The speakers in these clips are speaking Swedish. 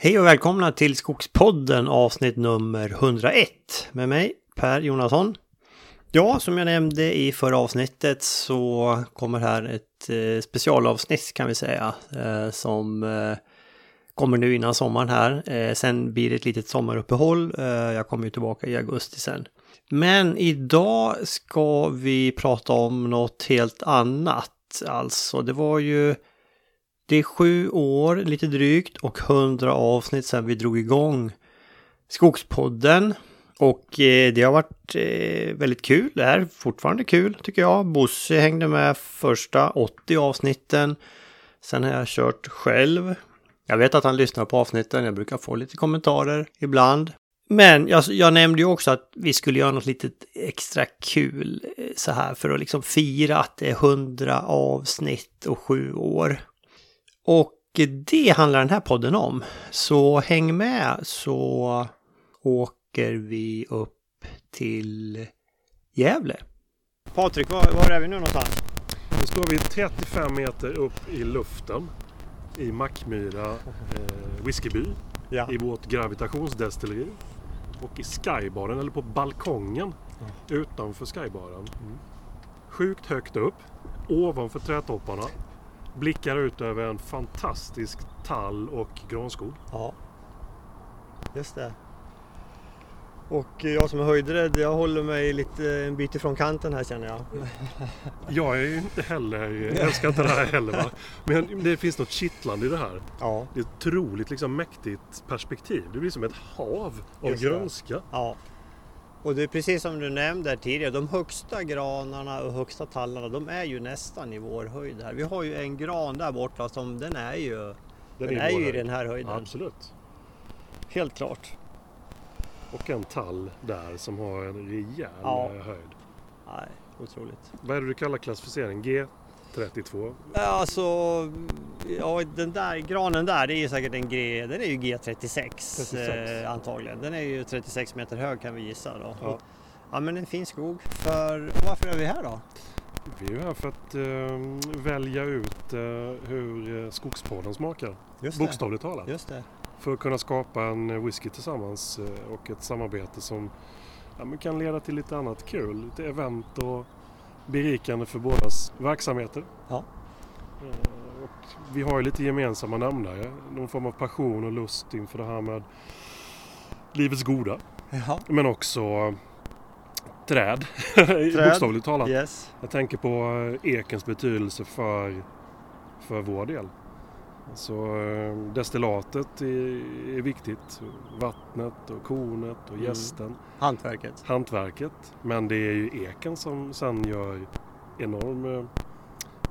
Hej och välkomna till Skogspodden avsnitt nummer 101 med mig Per Jonasson. Ja, som jag nämnde i förra avsnittet så kommer här ett eh, specialavsnitt kan vi säga eh, som eh, kommer nu innan sommaren här. Eh, sen blir det ett litet sommaruppehåll. Eh, jag kommer ju tillbaka i augusti sen. Men idag ska vi prata om något helt annat. Alltså, det var ju det är sju år, lite drygt, och hundra avsnitt sedan vi drog igång Skogspodden. Och eh, det har varit eh, väldigt kul. Det är fortfarande kul tycker jag. Bosse hängde med första 80 avsnitten. Sen har jag kört själv. Jag vet att han lyssnar på avsnitten. Jag brukar få lite kommentarer ibland. Men jag, jag nämnde ju också att vi skulle göra något litet extra kul eh, så här för att liksom fira att det är 100 avsnitt och sju år. Och det handlar den här podden om. Så häng med så åker vi upp till Gävle. Patrik, var, var är vi nu någonstans? Nu står vi 35 meter upp i luften i Mackmyra eh, whiskyby Ja. i vårt gravitationsdestilleri och i skybaren, eller på balkongen utanför skybaren. Sjukt högt upp, ovanför trädtopparna. Blickar ut över en fantastisk tall och granskog. Ja, just det. Och jag som är höjdrädd, jag håller mig lite en bit ifrån kanten här känner jag. Jag är ju inte heller, jag älskar inte det här heller va. Men det finns något kittlande i det här. Ja, Det är ett otroligt liksom, mäktigt perspektiv. Det blir som ett hav av Just grönska. ja. Och det är precis som du nämnde tidigare, de högsta granarna och högsta tallarna de är ju nästan i vår höjd här. Vi har ju en gran där borta som den är ju, den, den är, ju i den här höjden. Absolut. Helt klart. Och en tall där som har en rejäl ja. höjd. Nej, otroligt. Vad är det du kallar klassificering? G? 32? Alltså, ja, den där granen där, det är ju säkert en G, den är ju G36 36. Eh, antagligen. Den är ju 36 meter hög kan vi gissa då. Ja, ja men en fin skog. För, varför är vi här då? Vi är här för att eh, välja ut eh, hur eh, skogspodden smakar. Just Bokstavligt talat. Just det. För att kunna skapa en eh, whisky tillsammans eh, och ett samarbete som ja, kan leda till lite annat kul. Lite event och berikande för bådas verksamheter. Ja. Eh, Och vi har ju lite gemensamma nämnare. Någon form av passion och lust inför det här med livets goda. Ja. Men också träd, Träd. bokstavligt talat. Yes. Jag tänker på eh, ekens betydelse för, för vår del. Så eh, destillatet är, viktigt. Vattnet och kornet och Mm. gästen. Hantverket. Hantverket. Men det är ju eken som sen gör enorm, eh,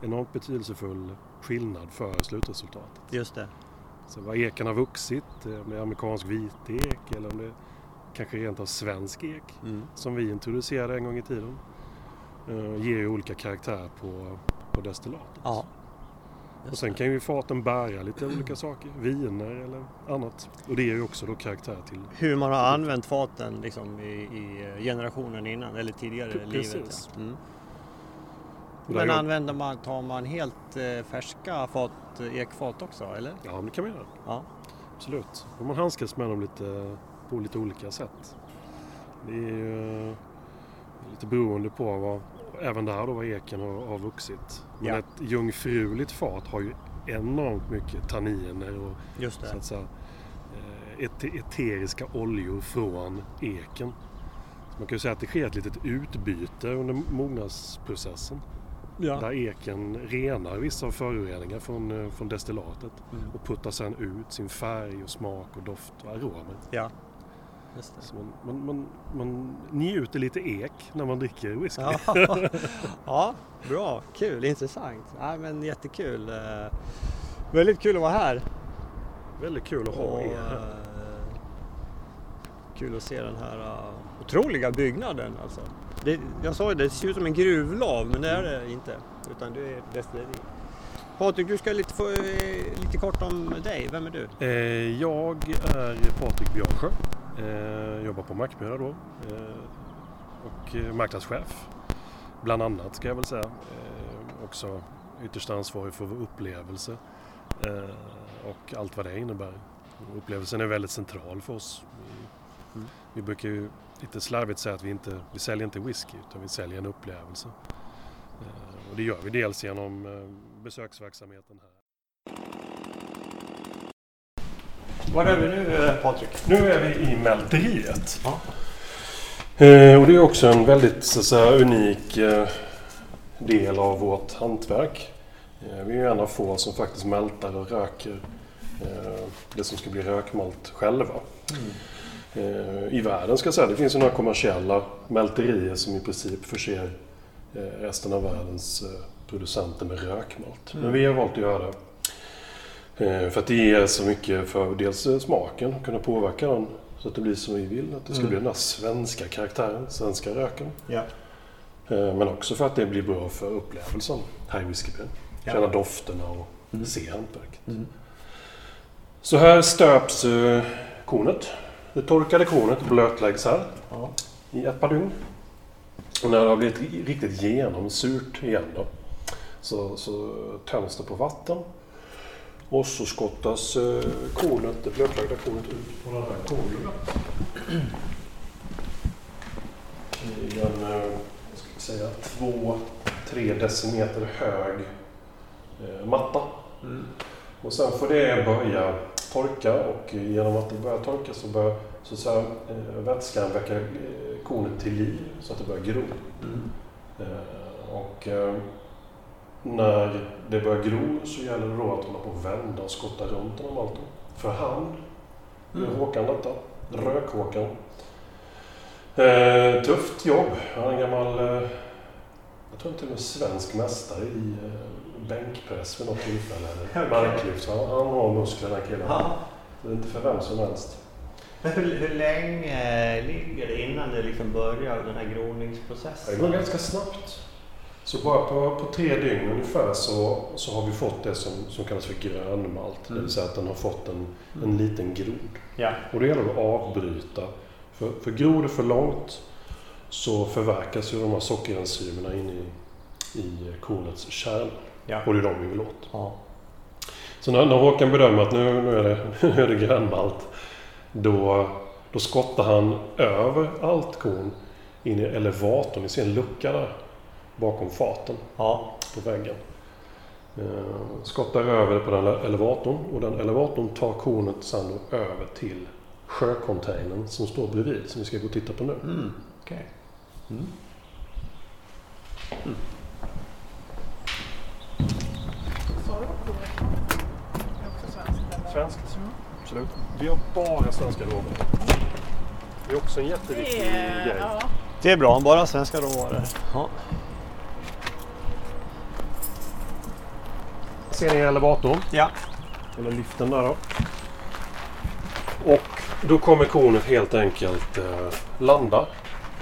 enormt betydelsefull skillnad för slutresultatet. Just det. Så vad eken har vuxit, eh, om det är amerikansk vitek eller om det kanske rent av svensk ek Mm. som vi introducerade en gång i tiden. ger ju olika karaktär på, på destillatet. Ja. Och sen kan ju faten bära lite olika saker, viner eller annat. Och det ger ju också då karaktär till... Hur man har använt faten liksom i, i generationen innan eller tidigare i livet. Ja. Mm. Men är använder man, tar man helt eh, färska fat, ekfat också eller? Ja, men det kan man göra. Ja. Absolut. Och man handskas med dem lite, på lite olika sätt. Det är ju lite beroende på vad, även där då vad eken har, har vuxit. Men Ja. ett jungfruligt fat har ju enormt mycket tanniner och Just så det. att säga, eh, et- eteriska oljor från eken. Så man kan ju säga att det sker ett litet utbyte under mognadsprocessen. Ja. Där eken renar vissa föroreningar från, eh, från destillatet Mm. och puttar sen ut sin färg och smak och doft och aromer. ja. Man, man, man, man njuter lite ek när man dricker whisky. Ja. ja, bra, kul, intressant. Ja, men jättekul. Eh, Väldigt kul att vara här. Väldigt kul att ha Och, er här. eh, kul att se den här eh, otroliga byggnaden alltså. Det, jag sa ju det, det ser ut som en gruvlav men det är det inte. Utan det är destilleri. Patrik, du ska lite, få, lite kort om dig. Vem är du? Jag är Patrik Björnsjö. Eh, jobbar på Mackmyra då. Eh, och eh, marknadschef. Bland annat ska jag väl säga. Eh, också ytterst ansvarig för vår upplevelse. Och allt vad det innebär. Upplevelsen är väldigt central för oss. Vi, vi brukar ju lite slarvigt säga att vi inte vi säljer inte whisky utan vi säljer en upplevelse. Och det gör vi dels genom besöksverksamheten här. Var är vi nu eh, Patrik? Nu är vi i mälteriet. Ja. Eh, och det är också en väldigt så säga, unik eh, del av vårt hantverk. Eh, vi är en av få som faktiskt mältar och röker eh, det som ska bli rökmalt själva. Eh, I världen ska jag säga. Det finns ju några kommersiella mälterier som i princip förser resten av världens producenter med rökmalt. Men vi har valt att göra det. Eh, För att det ger så mycket för dels eh, smaken, kunna påverka den så att det blir som vi vill. Att det ska Mm. bli den där svenska karaktären, svenska röken. Ja. Eh, Men också för att det blir bra för upplevelsen här i Whiskybyn. Ja. Känna dofterna och Mm. se hantverket. Mm. Så här stöps kornet. Det torkade kornet blötläggs här Ja. i ett par dygn. Och när det har blivit ri- riktigt genomsurt igen då, så, så töms det på vatten. Och så skottas eh, kornet, det blötlagda kornet ut på den här kolven. I en, vad ska säga, två, tre decimeter hög eh, matta. Mm. Och sen får det börja torka och genom att det börjar torka så börjar så att säga, eh, vätskan väcka kornet till liv så att det börjar gro. Mm. Och när det börjar gro så gäller det då att hålla på och vända och skotta runt den här malten. För gör Mm. Håkan detta. Rök-Håkan. Eh, tufft jobb. Han är en gammal, eh, jag tror till och med svensk mästare i eh, bänkpress vid något tillfälle. Eller marklyft. Han, han har muskler den här killen. Ja. Det är inte för vem som helst. Men hur, hur länge ligger det innan det liksom börjar den här Det groningsprocessen? går ganska snabbt. Så bara på, på tre dygn ungefär så, så har vi fått det som, som kallas för grönmalt. Det Mm. vill säga att den har fått en, en liten grod. Ja. Och det gäller att avbryta. För, för gror det för långt så förverkas ju de här sockerenzymerna in i, i kornets kärna. Ja. Och det är de vi vill åt. ja. Så när, när Håkan bedömer att nu, nu, är det, nu är det grönmalt. Då, då skottar han över allt korn in i elevatorn. Ni ser en lucka där bakom faten Ja. på väggen. Eh, skottar över på den elevatorn och den elevatorn tar kornet sen då över till sjöcontainern som står bredvid som vi ska gå och titta på nu. Mm. Okej. Mm. Också svenskt. Mm. absolut. Vi har bara svenska råvaror. Det är också en jätteviktig Det är, grej. ja, Det är bra, bara svenska råvaror. Ja. Ser ni elevatorn? ja. Eller liften där då. Och då kommer kornet helt enkelt eh, landa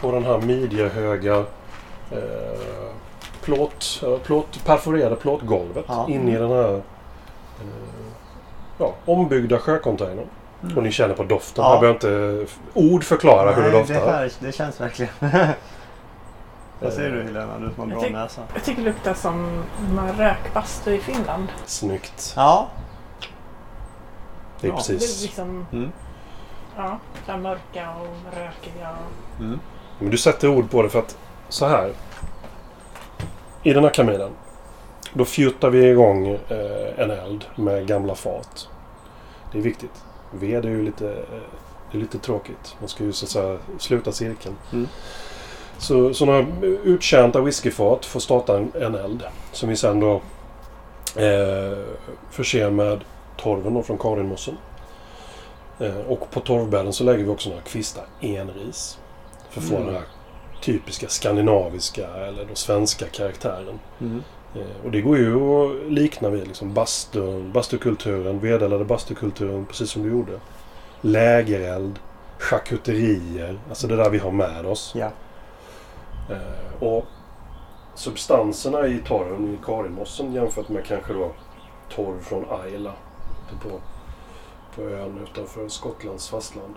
på den här midjehöga eh, plåt, eh, plåt, perforerade plåtgolvet Ja. in i den här eh, ja, ombyggda sjöcontainern. Och ni känner på doften. Ja. Jag behöver inte ord förklara hur det Nej, doftar. det, här, det känns verkligen. Vad säger du Helena? Du som har Jag bra tyck- näsa. jag tycker det luktar som man rökbastu i Finland. Snyggt. Ja. Det är Ja, Det är precis. liksom, Mm. ja, så här mörka och rökiga. Och, Mm. Men du sätter ord på det för att så här. I den här kaminen. Då fjuttar vi igång eh, en eld med gamla fat. Det är viktigt. Ved är ju lite, eh, det är lite tråkigt. Man ska ju så att säga sluta cirkeln. Mm. Så sådana uttjänta whiskyfat får starta en, en eld. Som vi sen då eh, förser med torven då från Karinmossen. Eh, och på torvbädden så lägger vi också några kvistar enris. För att få Mm. den här typiska skandinaviska eller då svenska karaktären. Mm. Eh, och det går ju att likna vid liksom bastun, bastukulturen, vedeldade bastukulturen precis som du gjorde. Lägereld, charkuterier, alltså det där vi har med oss. Ja. Eh, och substanserna i torven i Karinmossen jämfört med kanske då torv från Ayla på, på ön utanför Skottlands fastland.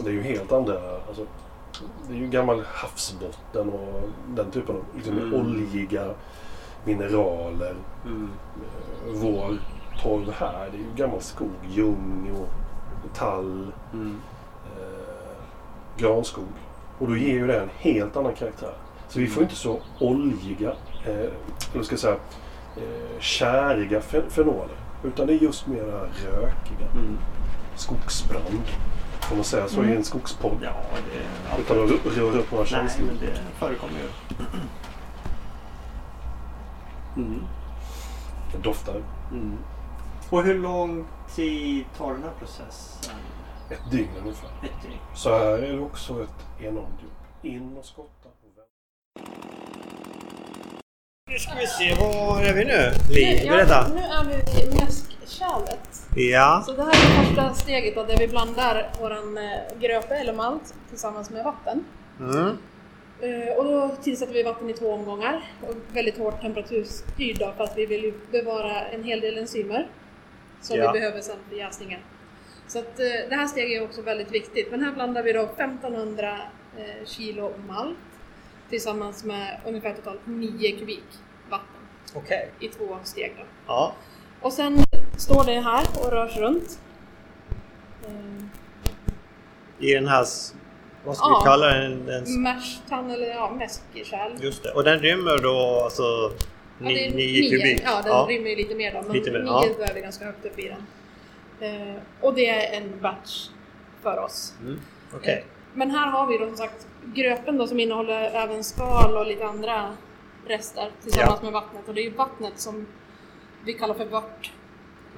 Det är ju helt andra, alltså, det är ju gammal havsbotten och den typen av liksom, Mm. oljiga mineraler. Mm. Eh, Vår torv här, det är ju gammal skog, ljung och tall, eh, granskog. Och då ger ju det en helt annan karaktär. Så vi får inte så oljiga, eh, eller ska jag säga, eh, käriga fe- fenoler. Utan det är just mera rökiga. Mm. Skogsbrand. Får man säga så i en skogspodd? Ja, det... Utan att rö- röra upp några Nej, känslor. men det förekommer ju. Mm. Det doftar. Mm. Och hur lång tid tar den här processen? Ett dygn ungefär. Ett dygn. Så här är det också ett enormt jobb. In och skotta. Nu ska vi se, var är vi nu? Li, berätta. Nu är vi vid mäskkärlet. Ja. Så det här är första steget då, där vi blandar våran eh, gröpe eller malt tillsammans med vatten. Mm. Eh, Och då tillsätter vi vatten i två omgångar och väldigt hårt temperaturstyrd då, för att vi vill bevara en hel del enzymer som Ja. vi behöver sen för jäsningen. Så att, eh, det här steget är också väldigt viktigt. Men här blandar vi då 1500 eh, kilo malt tillsammans med ungefär totalt 9 kubik vatten Okej. i två steg. Då. Ja. Och sen står det här och rörs runt. Eh, I den här, vad ska Ja. vi kalla den? s- Mashtan eller ja, mäskkärl. just det. Och den rymmer då alltså Ja, det är 9 kubik? Ja, den rymmer ju lite mer då, men Lite mer, 9 ja. är ganska högt upp i den. Eh, och det är en batch för oss. Mm. Okej. Men här har vi då som sagt gröpen då som innehåller även skal och lite andra rester tillsammans Ja. med vattnet. Och det är ju vattnet som vi kallar för vört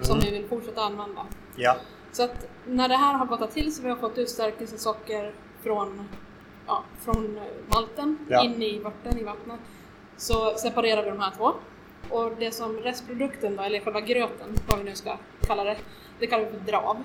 som Mm. vi vill fortsätta använda. Ja. Så att när det här har gottat till så vi har fått ut stärkelsesocker från, ja, från eh, malten Ja. in i vörten, i vattnet, så separerar vi de här två. Och det som restprodukten då, eller själva gröten, vad vi nu ska kalla det, det kallar vi för drav.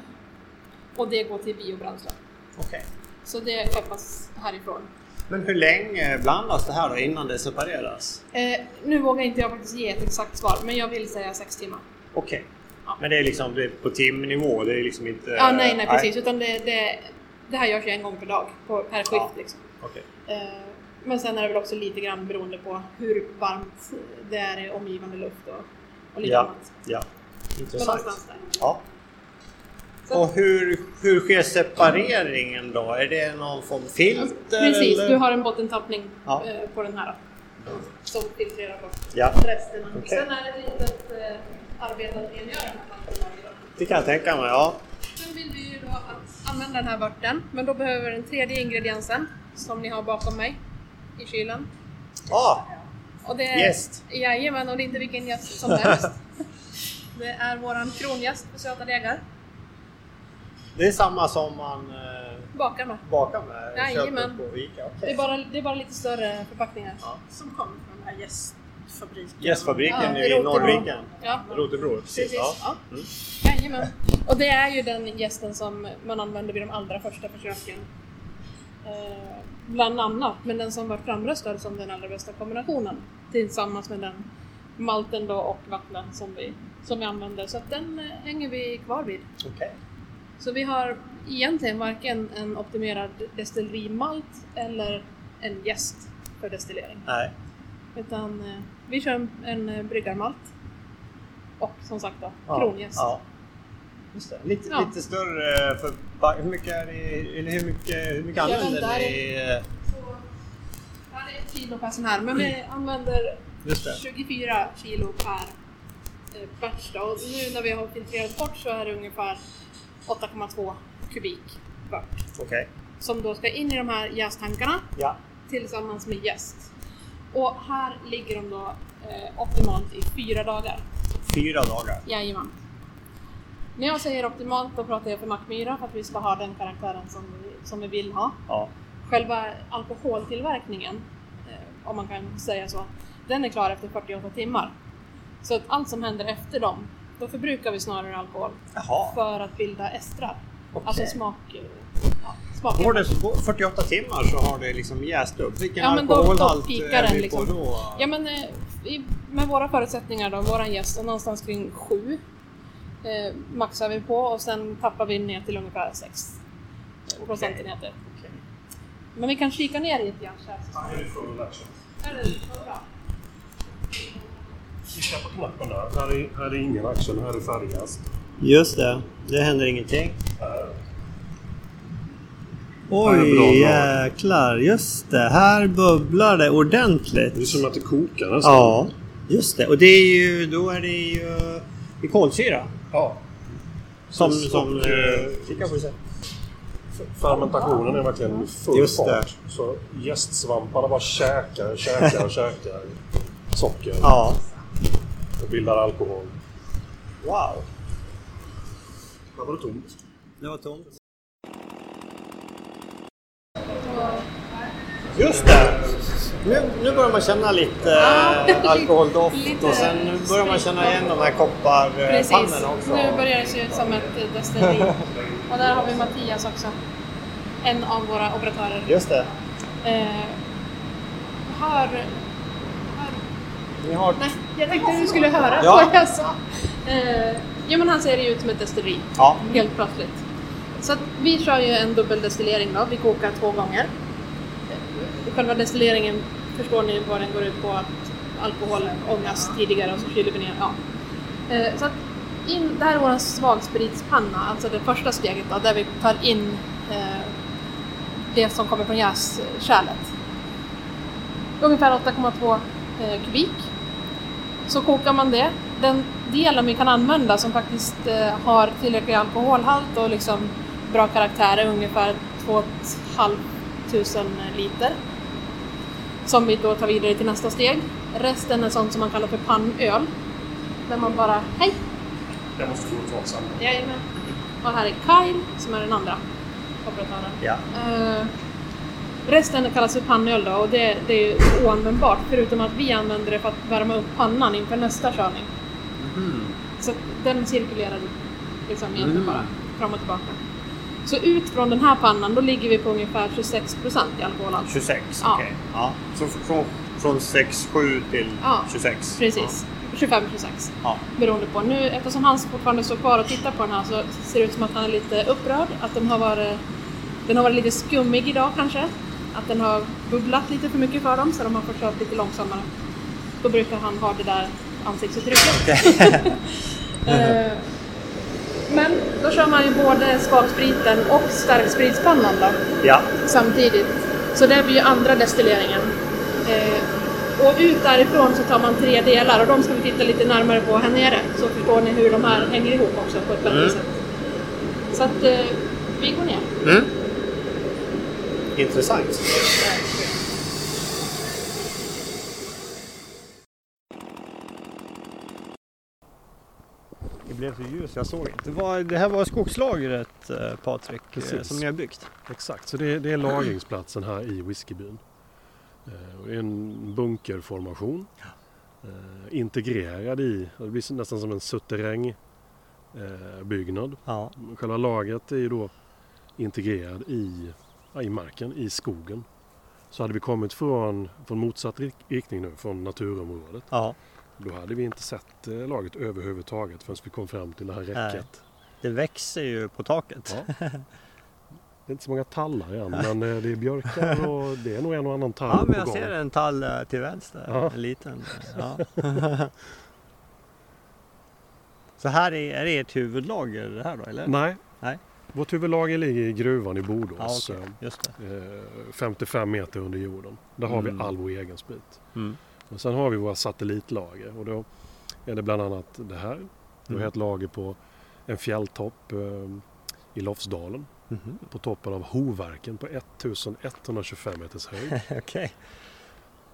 Och det går till biobränsle. Okej. Så det skeppas härifrån. Men hur länge blandas det här då innan det separeras? Eh, nu vågar inte jag faktiskt ge ett exakt svar, men jag vill säga sex timmar. Okej. Ja. Men det är liksom det är på timnivå, det är liksom inte... Ja, nej, nej precis. Utan det, det, det här görs ju en gång per dag, på, per skift Ja. liksom. Okej. Eh, Men sen är det väl också lite grann beroende på hur varmt det är i omgivande luft och, och lite Ja. annat. Ja. Men Intressant. någonstans där. Ja. Och hur, hur sker separeringen då? Är det någon form av filter? Precis, eller? du har en bottentappning Ja. eh, på den här som filtrerar bort Ja, resterna. Okej. Sen är det ett litet eh, arbete att rengöra den här det kan jag tänka mig. Ja. Sen vill vi ju då att använda den här vörten, men då behöver vi den tredje ingrediensen som ni har bakom mig i kylen. Ah, Och det är, Jäst. Jajamän, och det är inte vilken jäst som helst. det är våran kronjäst på söta degar. Det är samma som man eh, Bakar med. bakar med? Jajamän. köper på Ica. Det är, bara, det är bara lite större förpackningar. Ja. Som kommer från den här jästfabriken. Jästfabriken Ja, i. Norrviken. Ja, Rotebro, precis. Ja. Ja. Mm. Jajamän. Och det är ju den jästen som man använde vid de allra första försöken. Eh, bland annat, men den som var framröstad som den allra bästa kombinationen. Tillsammans med den malten då och vattnet som vi, som vi använder. Så att den eh, hänger vi kvar vid. Okej. Så vi har egentligen varken en optimerad destillerimalt eller en jäst för destillering. Nej. Utan eh, vi kör en, en eh, bryggarmalt. Och som sagt då, Ja. kronjäst. Ja. Det. Lite, Ja. lite större för hur mycket är det, eller hur mycket, hur mycket använder ni? här är ett kilo per sån här, men vi använder Just det. 24 kilo per eh, batch. Och nu när vi har filtrerat bort så är det ungefär 8,2 kubik vört. Okej. Som då ska in i de här jästankarna Ja. tillsammans med jäst. Och här ligger de då eh, optimalt i fyra dagar. Fyra dagar. Jajamän. När jag säger optimalt då pratar jag för Mackmyra för att vi ska ha den karaktären som vi, som vi vill ha. Ja. Själva alkoholtillverkningen, eh, om man kan säga så, den är klar efter 48 timmar. Så att allt som händer efter dem, då förbrukar vi snarare alkohol Jaha. för att bilda estrar. Okej. Alltså smak... eh, Ja, smak. Går det så- 48 timmar så har det liksom jäst upp. Vilken Ja, men då- då alkoholhalt pikar är vi liksom. på då? Ja men eh, i, med våra förutsättningar då, våran gäst är någonstans kring 7 eh, maxar vi på och sen tappar vi ner till ungefär 6 procentenheter. Okej. Men vi kan kika ner i ett järn här. Är det full action. Är det? Kika på knappen där. Här är, här är ingen action, här är färdigast. Just det. Det händer ingenting. Här. Oj, jäklar. Just det. Här bubblar det ordentligt. Det är som att det kokar nästan. Ja, just det. Och det är ju, då är det ju i kolsyra. ja. Som... Som eh, eh, kika får. Fermentationen är verkligen i full Just det. fart. Så gästsvamparna bara käkar, käkar, käkar socker Ja. Och bildar alkohol. Wow. Där var det tomt. Det var tomt. Just det! Nu, nu börjar man känna lite Ja, eh, alkoholdoft lite. och sen nu börjar man känna igen de här kopparpannorna Precis. också. Nu börjar det se ut som ett eh, destilleri. Och där har vi Mattias också. En av våra operatörer. Just det. Eh, hör... har... nej, jag tänkte att du skulle höra Ja. vad jag sa. Eh, jo men han ser ju ut som ett destilleri. Ja. Helt plötsligt. Så att vi kör ju en dubbeldestillering då. Vi kokar två gånger. Eh, Själva destilleringen förstår ni vad den går ut på. Att alkoholen ångas tidigare och så kyler vi ner. Ja. Eh, Så att in, det här är vår svagspritspanna, alltså det första steget då, där vi tar in eh, det som kommer från jäskärlet. Ungefär 8,2 eh, kubik. Så kokar man det. Den delen vi kan använda som faktiskt eh, har tillräcklig alkoholhalt och liksom bra karaktär är ungefär 2 500 liter. Som vi då tar vidare till nästa steg. Resten är sånt som man kallar för pannöl. Där man bara, hej! Det måste gå åt samma. Jajamän. Och här är Kyle som är den andra operatören. Ja. Eh, resten kallas för pannöl då och det, det är oanvändbart förutom att vi använder det för att värma upp pannan inför nästa körning. Så att den cirkulerar liksom egentligen Mm. bara fram och tillbaka. Så ut från den här pannan då ligger vi på ungefär 26% i alkoholhalt. 26, Ja. okej. Ja. Så från, från 6-7 till Ja, 26? Precis. 25-26. Ja. Beroende på. Nu eftersom han fortfarande står kvar och tittar på den här så ser det ut som att han är lite upprörd. Att den har varit, den har varit lite skummig idag kanske. Att den har bubblat lite för mycket för dem så de har fått köra lite långsammare. Då brukar han ha det där ansiktsuttrycket. Eh, Men då kör man ju både svagspriten och starkspritspannan då Ja. samtidigt. Så det blir ju andra destilleringen. Eh, och ut därifrån så tar man tre delar och de ska vi titta lite närmare på här nere. Så förstår ni hur de här hänger ihop också på ett bättre Mm. sätt. Så att eh, vi går ner. Mm. Intressant. Det blev så ljus, jag såg inte. Det, var, det här var skogslagret eh, Patrik, eh, Precis. som ni har byggt. Exakt, så det, det är lagringsplatsen här i whiskybyn. Eh, och det är en bunkerformation. Eh, integrerad i, det blir nästan som en suterrängbyggnad. Eh, byggnad. Ja. Själva lagret är ju då integrerad i, i marken, i skogen. Så hade vi kommit från, från motsatt rik- riktning nu, från naturområdet. ja. Då hade vi inte sett eh, lagret överhuvudtaget förrän vi kom fram till det här räcket. Det växer ju på taket. Ja. Det är inte så många tallar än men eh, det är björkar och det är nog en och annan tall Ja, men jag ser en tall eh, till vänster. Ja. En liten. Ja. Så här är, är det ert huvudlager det här då, eller? Nej. Nej. Vårt huvudlager ligger i gruvan i Bodås. det. eh, 55 meter under jorden. Där har Mm. vi all vår egen sprit. Mm. Och sen har vi våra satellitlager och då är det bland annat det här. Vi har Mm. ett lager på en fjälltopp eh, i Lofsdalen. Mhm. På toppen av Hoverken på 1125 meters höjd. Okej.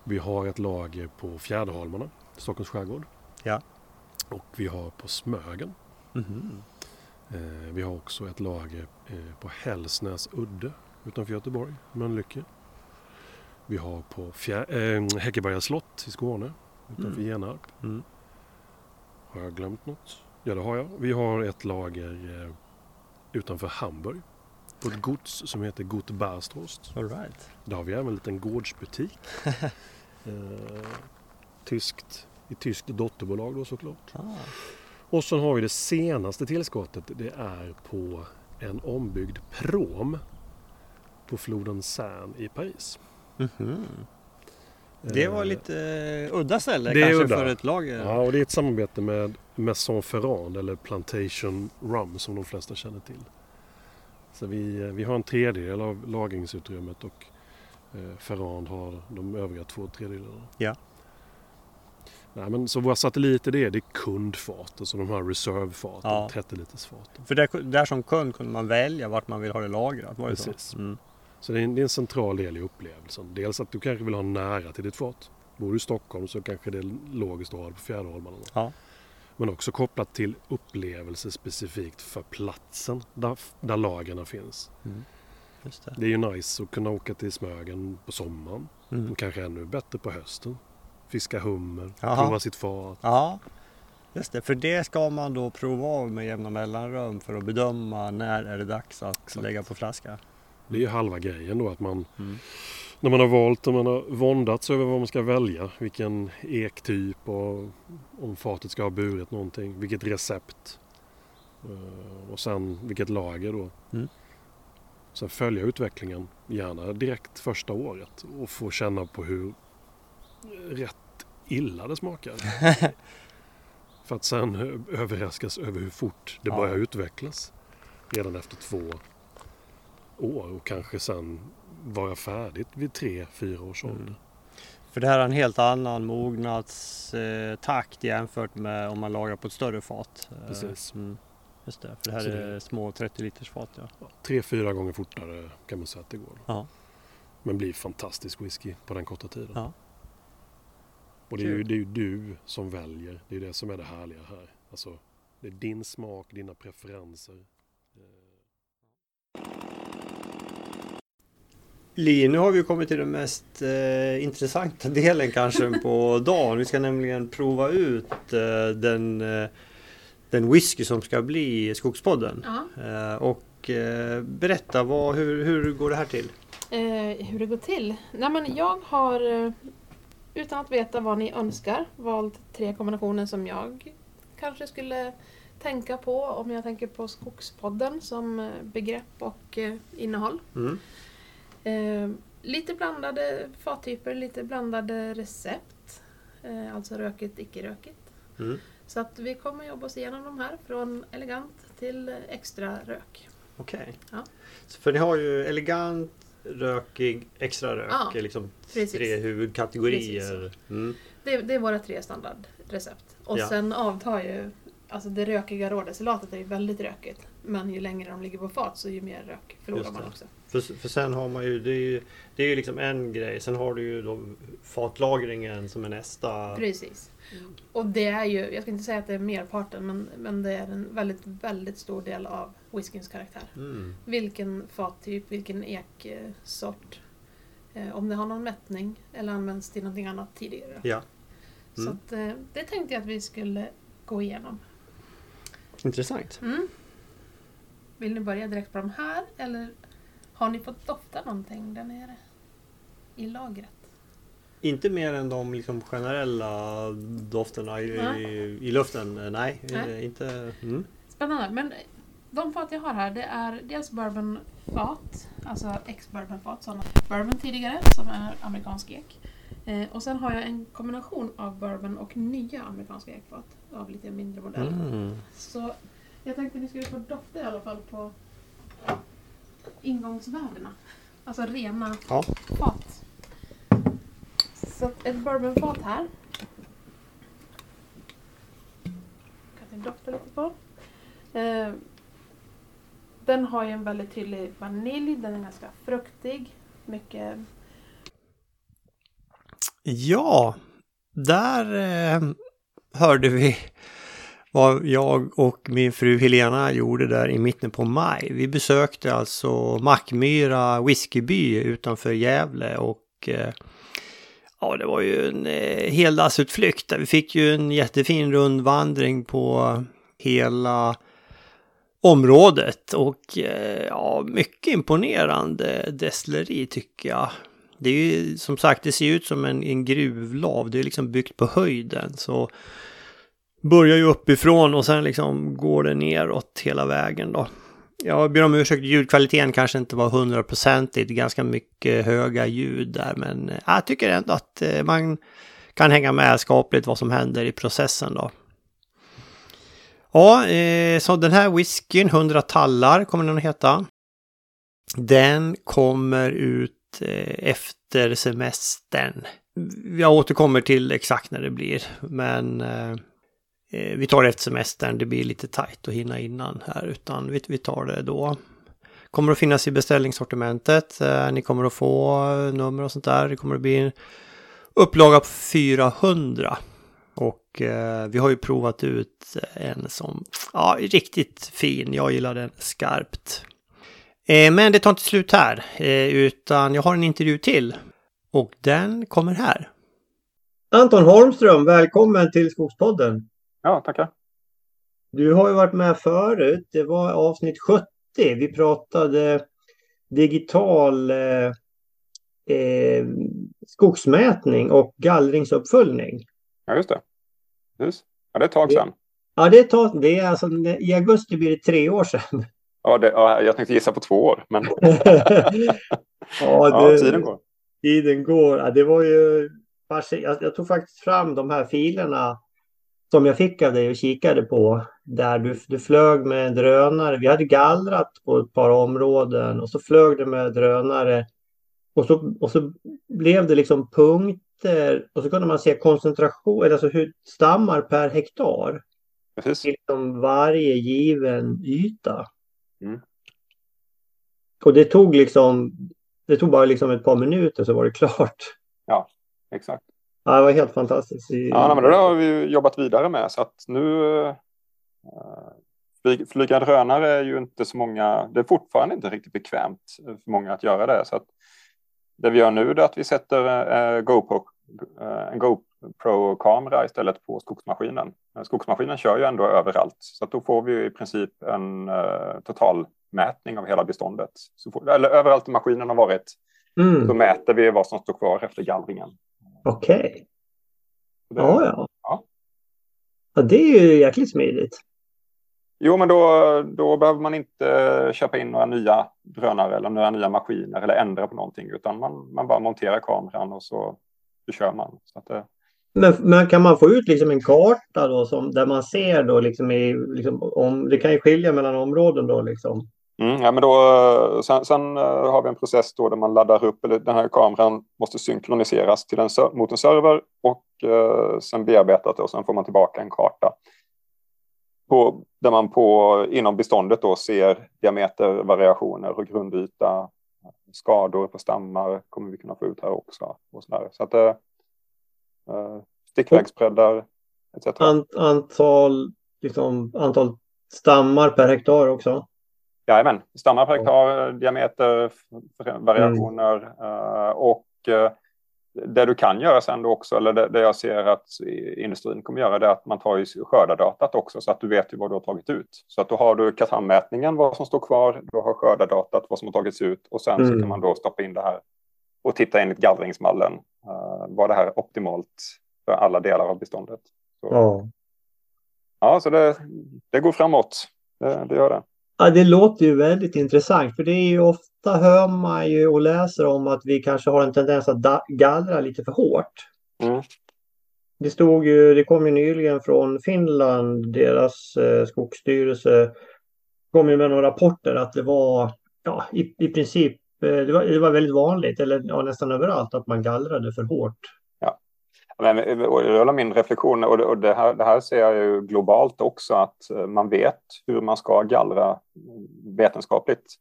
Vi har ett lager på Fjäderholmarna, Stockholms skärgård. Ja. Och vi har på Smögen. Mhm. Eh, vi har också ett lager eh, på Hällsnäs udde utanför Göteborg, Mölnlycke. Vi har på Fjär- eh, Häckeberga slott i Skåne utanför Mm. Genarp. Mm. Har jag glömt något? Ja, det har jag. Vi har ett lager eh, utanför Hamburg på ett gods som heter Gut Barstrost. All right. Där har vi även en liten gårdsbutik. eh, tyskt, I tyskt dotterbolag då såklart. Ah. Och sen har vi det senaste tillskottet. Det är på en ombyggd prom på floden Seine i Paris. Mhm. Det var Eh, lite eh, udda ställe det kanske för ett lager. Ja, och det är ett samarbete med Maison Ferrand eller Plantation Rum som de flesta känner till. Så vi, eh, vi har en tredjedel av lagringsutrymmet och eh, Ferrand har de övriga två tredjedelarna. Ja. Nej, men så våra satelliter det är, det är kundfat, alltså de här reservefaten, Ja. 30 liters faten. För där, där som kund kunde man välja vart man vill ha det lagrat. Var det Precis. Så? Mm. Så det är, en, det är en central del i upplevelsen. Dels att du kanske vill ha nära till ditt fat. Bor du i Stockholm så kanske det är logiskt att ha det på Fjäderholmarna. Ja. Men också kopplat till upplevelse specifikt för platsen där, där lagren finns. Just det. Det är ju nice att kunna åka till Smögen på sommaren. Mm. Och kanske ännu bättre på hösten. Fiska hummer, Jaha. prova sitt fat. Ja, just det. För det ska man då prova av med jämna mellanrum för att bedöma när är det dags att Exakt. lägga på flaska. Det är ju halva grejen då att man Mm. när man har valt och man har våndats över vad man ska välja. Vilken ektyp och om fatet ska ha burit någonting. Vilket recept. eh, Och sen vilket lager då. Mm. Sen följa utvecklingen, gärna direkt första året. Och få känna på hur rätt illa det smakar. För att sen överraskas över hur fort det Ja. börjar utvecklas. Redan efter två år och kanske sen vara färdigt vid tre, fyra års Mm. ålder. För det här är en helt annan mognadstakt jämfört med om man lagrar på ett större fat. Eh, Precis. Mm. Just det, för det här det- är små 30 liters fat. Ja. Ja, Tre, fyra gånger fortare kan man säga att det går. Ja. Men blir fantastisk whisky på den korta tiden. Ja. Och det är, ju, det är ju du som väljer. Det är det som är det härliga här. Alltså, det är din smak, dina preferenser. Li, nu har vi kommit till den mest eh, intressanta delen kanske på dagen. Vi ska nämligen prova ut eh, den, eh, den whisky som ska bli Skogspodden. Ja. Eh, och eh, berätta, vad, hur, hur går det här till? Eh, hur det går till? Nej, men jag har, eh, utan att veta vad ni önskar, valt tre kombinationer som jag kanske skulle tänka på om jag tänker på Skogspodden som eh, begrepp och eh, innehåll. Mm. Eh, lite blandade fattyper, lite blandade recept. Eh, alltså rökigt, icke-rökigt. Mm. Så att vi kommer jobba oss igenom de här från elegant till extra rök. Okej. Ja. Så För ni har ju elegant, rökig, extra rök. Ja, är liksom precis. tre huvudkategorier. Mm. Det, det är våra tre standardrecept. Och Ja. sen avtar ju, alltså det rökiga rådesalatet är ju väldigt rökigt. Men ju längre de ligger på fat så ju mer rök förlorar man också. För, för sen har man ju, det är ju, det är ju liksom en grej. Sen har du ju då fatlagringen som är nästa. Precis. Och det är ju, jag ska inte säga att det är merparten, men, men det är en väldigt, väldigt stor del av whiskyns karaktär. Mm. Vilken fattyp, vilken eksort. Eh, om det har någon mättning eller används till någonting annat tidigare. Ja, Så Mm. att, eh, det tänkte jag att vi skulle gå igenom. intressant. Mm. Vill ni börja direkt på de här eller har ni fått dofta någonting där nere? I lagret? Inte mer än de liksom generella dofterna i, i, i luften. Nej, Nej. eh, inte... Mm. Spännande. Men de fat jag har här det är dels bourbonfat, alltså ex-bourbonfat, sådana bourbon tidigare som är amerikansk ek. Eh, och sen har jag en kombination av bourbon och nya amerikanska ekfat av lite mindre modeller. Mm. Så jag tänkte ni skulle få dofta i alla fall på ingångsvärdena. Alltså rena Ja. fat. Så att ett bourbonfat här. Kan ni dofta lite på. Eh, den har ju en väldigt tydlig vanilj, den är ganska fruktig. Mycket Ja, där eh, hörde vi vad jag och min fru Helena gjorde där i mitten på maj. Vi besökte alltså Mackmyra whiskyby utanför Gävle och eh, ja, det var ju en eh, heldagsutflykt där vi fick ju en jättefin rundvandring på hela området och eh, ja, mycket imponerande destilleri tycker jag. Det är ju som sagt, det ser ut som en, en gruvlav. Det är liksom byggt på höjden. Så börjar ju uppifrån och sen liksom går det neråt hela vägen då. Jag ber om ursäkt, ljudkvaliteten kanske inte var hundraprocentigt. Ganska mycket höga ljud där, men eh, jag tycker ändå att eh, man kan hänga med skapligt vad som händer i processen då. Ja, eh, så den här whiskyn, 100 tallar kommer den att heta. Den kommer ut efter semestern. Jag återkommer till exakt när det blir, men Eh, vi tar det efter semestern. Det blir lite tajt att hinna innan här, utan vi, tar det då. Kommer att finnas i beställningssortimentet. Eh, ni kommer att få eh, nummer och sånt där. Det kommer att bli en upplaga på 400. Och eh, vi har ju provat ut en som, ja, riktigt fin. Jag gillar den skarpt. Eh, men det tar inte slut här, eh, utan jag har en intervju till. Och den kommer här. Anton Holmström, välkommen till Skogspodden. Ja, tackar. Du har ju varit med förut. Det var avsnitt 70. Vi pratade digital eh, eh, skogsmätning och gallringsuppföljning. Ja, just det. Just. Ja, det är ett tag sedan. Ja, det är, tag, det är alltså, i augusti blir det tre år sedan. Ja, det, ja jag tänkte gissa på två år, men ja, det, ja, tiden går. Tiden går. Ja, det var ju... Jag, jag tog faktiskt fram de här filerna som jag fick av dig och kikade på. Där du, du flög med drönare. Vi hade gallrat på ett par områden och så flög du med drönare. Och så, och så blev det liksom punkt meter och så kunde man se koncentration, alltså hur stammar per hektar. Precis. Liksom varje given yta. Mm. Och det tog liksom, det tog bara liksom ett par minuter så var det klart. Ja, exakt. Ja, det var helt fantastiskt. Ja, men det har vi jobbat vidare med så att nu uh, flyga drönare är ju inte så många, det är fortfarande inte riktigt bekvämt för många att göra det. Så att det vi gör nu är att vi sätter uh, GoPro Eh, en GoPro-kamera istället på skogsmaskinen. Skogsmaskinen kör ju ändå överallt, så att då får vi i princip en uh, totalmätning av hela beståndet. Får, eller överallt där maskinen har varit, mm. så mäter vi vad som står kvar efter gallringen. Okej. Okay. Ja, ja. ja. Ja, det är ju jäkligt smidigt. Jo, men då, då behöver man inte köpa in några nya drönare eller några nya maskiner eller ändra på någonting, utan man, man bara monterar kameran och så så kör man. Så att, eh. men, men kan man få ut liksom en karta då som, där man ser då liksom i, liksom, om, det kan ju skilja mellan områden då liksom? Mm, ja, men då, eh, sen, sen eh, har vi en process då där man laddar upp, eller den här kameran måste synkroniseras till en, mot en server och eh, sen bearbetat och sen får man tillbaka en karta. På, där man på, inom beståndet då ser diametervariationer och grundyta, skador på stammar kommer vi kunna få ut här också. Och så, så att eh, eh stickvägsbreddar etc. Ant, antal, liksom, antal stammar per hektar också? Jajamän, stammar per hektar, diameter, variationer mm. uh, och uh, det du kan göra sen då också, eller det, det, jag ser att industrin kommer göra, det är att man tar ju skördardatat också så att du vet ju vad du har tagit ut. Så att då har du katrammätningen, vad som står kvar, du har skördardatat, vad som har tagits ut och sen mm. så kan man då stoppa in det här och titta enligt gallringsmallen. Uh, var det här optimalt för alla delar av beståndet? Så, ja. ja, så det, det går framåt. Det, det gör det. Ja, det låter ju väldigt intressant för det är ju ofta hör man ju och läser om att vi kanske har en tendens att gallra lite för hårt. Mm. Det stod ju, det kom ju nyligen från Finland, deras eh, skogsstyrelse kom ju med några rapporter att det var ja, i, i princip eh, det var, det var väldigt vanligt, eller ja, nästan överallt, att man gallrade för hårt. Men, jag min reflektion och det här, det här ser jag ju globalt också att eh, man vet hur man ska gallra vetenskapligt.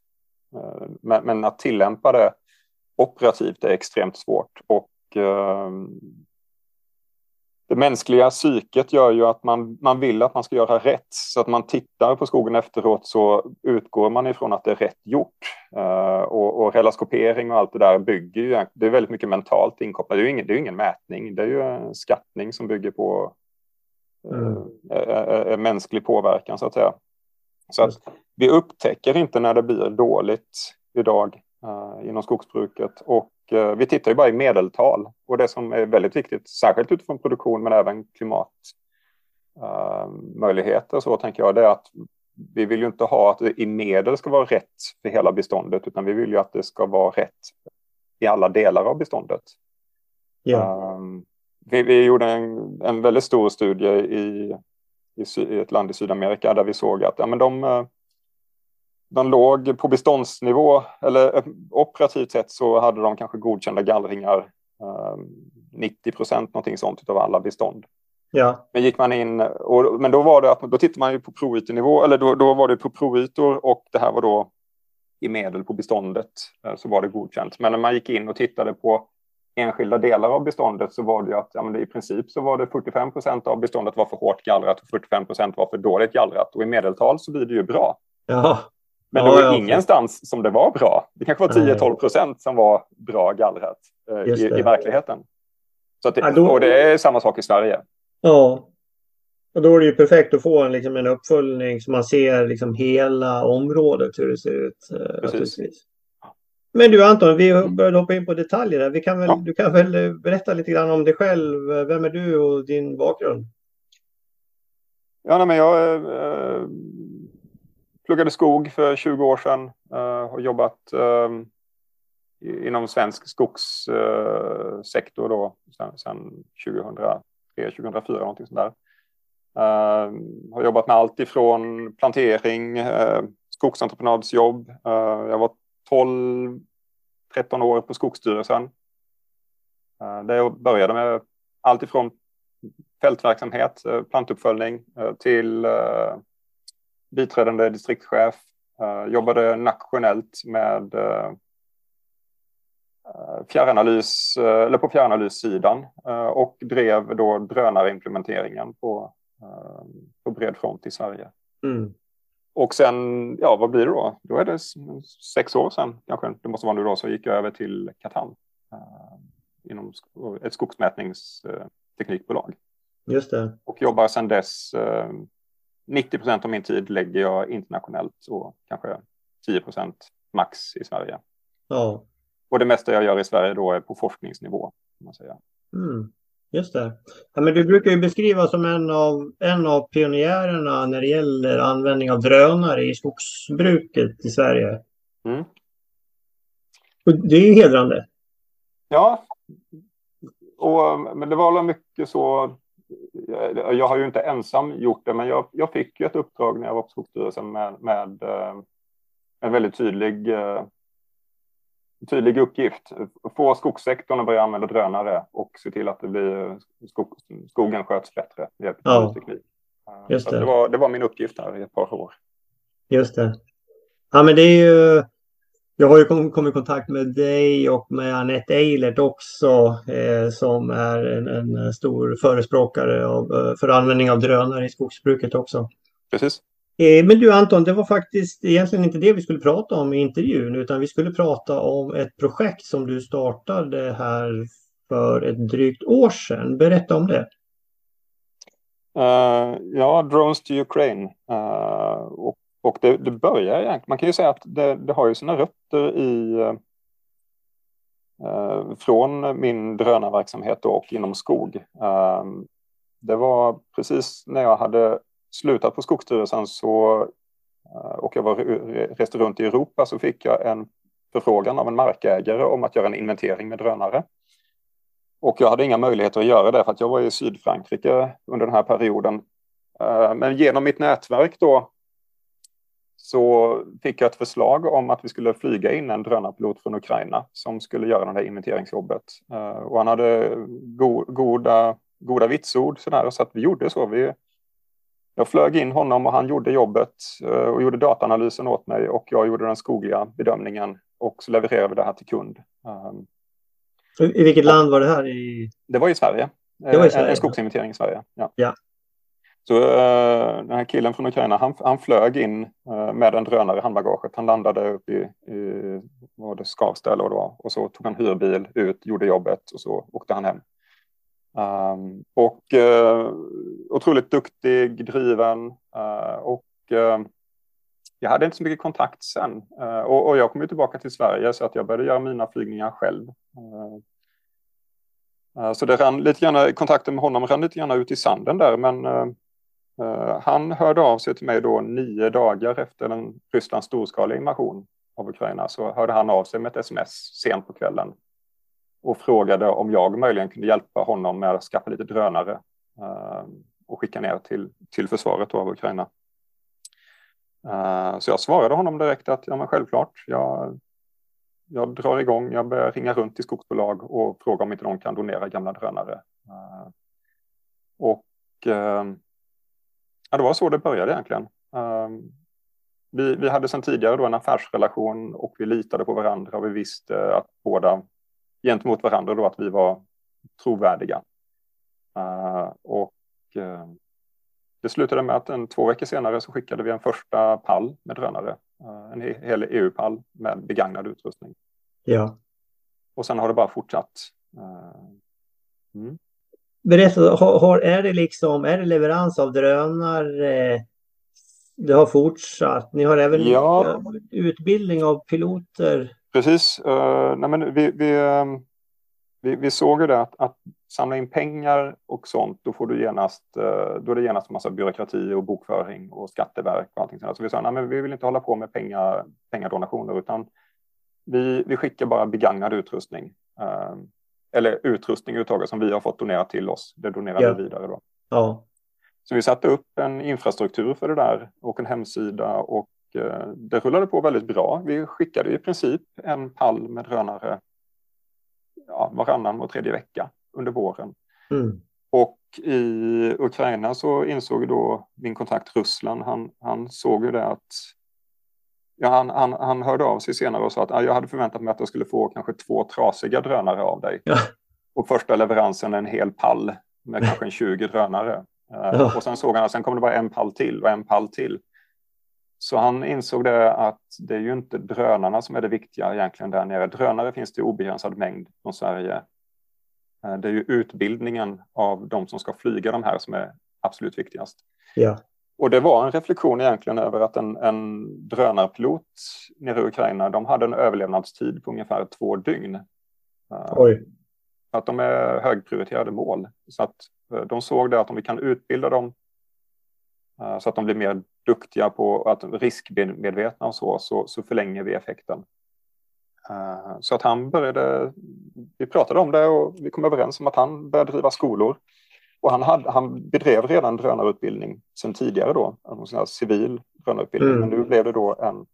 Eh, men, men att tillämpa det operativt är extremt svårt och eh, det mänskliga psyket gör ju att man, man vill att man ska göra rätt. Så att man tittar på skogen efteråt så utgår man ifrån att det är rätt gjort. Uh, och, och relaskopering och allt det där bygger ju, det är väldigt mycket mentalt inkopplat. Det är ju ingen, det är ingen mätning, det är ju en skattning som bygger på uh, mm. mänsklig påverkan så att säga. Så att vi upptäcker inte när det blir dåligt idag uh, inom skogsbruket och uh, vi tittar ju bara i medeltal och det som är väldigt viktigt, särskilt utifrån produktion men även klimatmöjligheter uh, så tänker jag, det är att vi vill ju inte ha att det i medel ska vara rätt för hela beståndet utan vi vill ju att det ska vara rätt i alla delar av beståndet. Um, vi, vi, gjorde en, en väldigt stor studie i, i, i, ett land i Sydamerika där vi såg att ja, men de de låg på beståndsnivå, eller operativt sett så hade de kanske godkända gallringar 90 procent någonting sånt av alla bestånd. Ja. Men gick man in, och, men då var det att då tittade man ju på provytenivå, eller då, då var det på provytor och det här var då i medel på beståndet så var det godkänt. Men när man gick in och tittade på enskilda delar av beståndet så var det ju att ja, i princip så var det 45 procent av beståndet var för hårt gallrat och 45 procent var för dåligt gallrat. Och i medeltal så blir det ju bra. Ja. Men ja, det var ja, ingenstans som det var bra. Det kanske var 10-12 procent som var bra gallrat eh, i, i, verkligheten. Så det, ja, då... Och det är samma sak i Sverige. Ja. Och då är det ju perfekt att få en, liksom, en uppföljning så man ser liksom, hela området hur det ser ut. Eh. Men du Anton, vi började hoppa in på detaljer. Vi kan väl, ja. Du kan väl berätta lite grann om dig själv. Vem är du och din bakgrund? Ja, nej, men jag eh, pluggade skog för 20 år sedan. Eh, och jobbat ehm, inom svensk skogssektor eh, då sedan, sedan 2003, 2004 någonting sånt där. Uh, har jobbat med allt ifrån plantering, eh, uh, skogsentreprenadsjobb. Uh, jag var 12, 13 år på Skogsstyrelsen. Uh, där jag började med allt ifrån fältverksamhet, uh, plantuppföljning uh, till uh, biträdande distriktschef. jobbade nationellt med fjärranalys, eller på fjärranalyssidan och drev då drönarimplementeringen på, på bred front i Sverige. Mm. Och sen, ja vad blir det då? Då är det sex år sedan kanske, det måste vara nu då, så gick jag över till Katan uh, inom ett skogsmätningsteknikbolag. Just det. Och jobbar sedan dess, 90 procent av min tid lägger jag internationellt och kanske 10 procent max i Sverige. Ja. Och det mesta jag gör i Sverige då är på forskningsnivå. Kan man säga. Mm. Just det. Ja, men du brukar ju beskrivas som en av, en av pionjärerna när det gäller användning av drönare i skogsbruket i Sverige. Mm. det är ju hedrande. Ja, och, men det var väl mycket så. Jag har ju inte ensam gjort det, men jag, jag fick ju ett uppdrag när jag var på Skogsstyrelsen med, med eh, en väldigt tydlig eh, tydlig uppgift. Få skogssektorn att börja använda drönare och se till att det blir skog, skogen sköts bättre med hjälp av ja. teknik. Just det. det. var, det var min uppgift här i ett par år. Just det. Ja, men det är ju... Jag har ju kommit i kontakt med dig och med Anette Eilert också eh, som är en, en, stor förespråkare av, eh, för användning av drönare i skogsbruket också. Precis. Eh, men du Anton, det var faktiskt egentligen inte det vi skulle prata om i intervjun utan vi skulle prata om ett projekt som du startade här för ett drygt år sedan. Berätta om det. Uh, ja, Drones to Ukraine. Uh, och, och det, det börjar egentligen, man kan ju säga att det, det har ju sina rötter i eh, eh från min drönarverksamhet och inom skog. Eh, det var precis när jag hade slutat på Skogsstyrelsen så, eh, och jag var, reste runt i Europa så fick jag en förfrågan av en markägare om att göra en inventering med drönare. Och jag hade inga möjligheter att göra det för att jag var i Sydfrankrike under den här perioden. Eh, men genom mitt nätverk då så fick jag ett förslag om att vi skulle flyga in en drönarpilot från Ukraina som skulle göra det här inventeringsjobbet. Eh, och han hade go goda, goda vitsord så, där, så att vi gjorde så. Vi jag flög in honom och han gjorde jobbet eh, och gjorde dataanalysen åt mig och jag gjorde den skogliga bedömningen och så levererade vi det här till kund. Ehm, I vilket land var det här? I... Det var i Sverige. Det var i Sverige. En, en skogsinventering i Sverige. Ja. ja. Så uh, den här killen från Ukraina, han, han flög in uh, med en drönare i handbagaget. Han landade uppe i, i vad det Skavsta eller vad det var. Och så tog han hyrbil ut, gjorde jobbet och så åkte han hem. Um, och uh, otroligt duktig, driven uh, och uh, jag hade inte så mycket kontakt sen. Och, och, jag kom tillbaka till Sverige så att jag började göra mina flygningar själv. Så det rann lite grann, kontakten med honom rann lite grann ut i sanden där, men Eh, han hörde av sig till mig då nio dagar efter den Rysslands storskaliga invasion av Ukraina så hörde han av sig med ett sms sent på kvällen och frågade om jag möjligen kunde hjälpa honom med att skaffa lite drönare eh, och skicka ner till, till försvaret av Ukraina. Eh, så jag svarade honom direkt att ja, men självklart, jag, jag drar igång, jag börjar ringa runt till skogsbolag och fråga om inte någon kan donera gamla drönare. Och ja, det var så det började egentligen. vi, vi hade sedan tidigare då en affärsrelation och vi litade på varandra och vi visste att båda gentemot varandra då att vi var trovärdiga. och det slutade med att en, två veckor senare så skickade vi en första pall med drönare. En hel EU-pall med begagnad utrustning. Ja. Och sen har det bara fortsatt. Mm. Berätta, har, har, är det liksom, är det leverans av drönare? Det har fortsatt. Ni har även ja. utbildning av piloter. Precis. Uh, nej men vi, vi, vi, vi såg ju det att, att samla in pengar och sånt, då får du genast, eh, då är det genast en massa byråkrati och bokföring och skatteverk och allting sånt. Så vi sa, nej men vi vill inte hålla på med pengar, pengadonationer utan vi, vi skickar bara begagnad utrustning. Eller utrustning överhuvudtaget som vi har fått donerat till oss. Det donerar ja. vi vidare då. Ja. Så vi satte upp en infrastruktur för det där och en hemsida och eh, det rullade på väldigt bra. Vi skickade i princip en pall med drönare ja, varannan och tredje vecka under våren. Mm. Och i Ukraina så insåg då min kontakt Ryssland, han, han såg ju det att Ja, han, han, han hörde av sig senare och sa att ah, jag hade förväntat mig att jag skulle få kanske två trasiga drönare av dig. Ja. Och första leveransen en hel pall med kanske en 20 drönare. Ja. Uh, och sen såg han att sen kommer det bara en pall till och en pall till. Så han insåg det att det är ju inte drönarna som är det viktiga egentligen där nere. Drönare finns det i obegränsad mängd från Sverige. Eh, det är ju utbildningen av de som ska flyga de här som är absolut viktigast. Ja. Och det var en reflektion egentligen över att en, en drönarpilot nere i Ukraina, de hade en överlevnadstid på ungefär två dygn. Eh, Oj. Att de är högprioriterade mål. Så att eh, de såg det att om vi kan utbilda dem så att de blir mer duktiga på att riskmedvetna och så, så, så förlänger vi effekten. Eh, så att han började, vi pratade om det och vi kom överens om att han började driva skolor. Och han, hade, han bedrev redan drönarutbildning sedan tidigare då, en sån här civil drönarutbildning. Mm. Men nu blev det då en,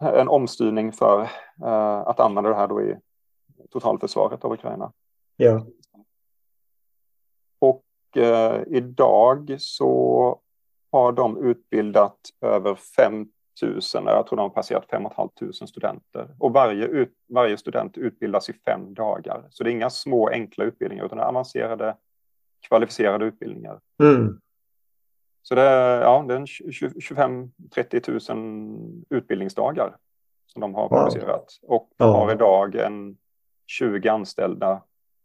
en omstyrning för uh, att använda det här då i totalförsvaret av Ukraina. Ja. Och uh, idag så har de utbildat över 5 000, jag tror de har passerat 5 500 studenter. Och varje, ut, varje student utbildas i fem dagar. Så det är inga små enkla utbildningar utan avancerade, kvalificerade utbildningar. Mm. Så det är, ja, det är 25-30 000 utbildningsdagar som de har producerat. Och de har idag en 20 anställda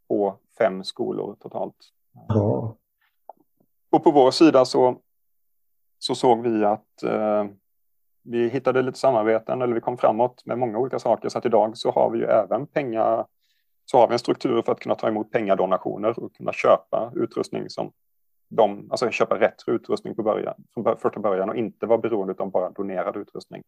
på fem skolor totalt. Ja. Och på vår sida så, så såg vi att eh, vi hittade lite samarbeten eller vi kom framåt med många olika saker så att idag så har vi ju även pengar så har vi en struktur för att kunna ta emot pengadonationer och kunna köpa utrustning som de, alltså köpa rätt utrustning på början, från första början och inte vara beroende av bara donerad utrustning.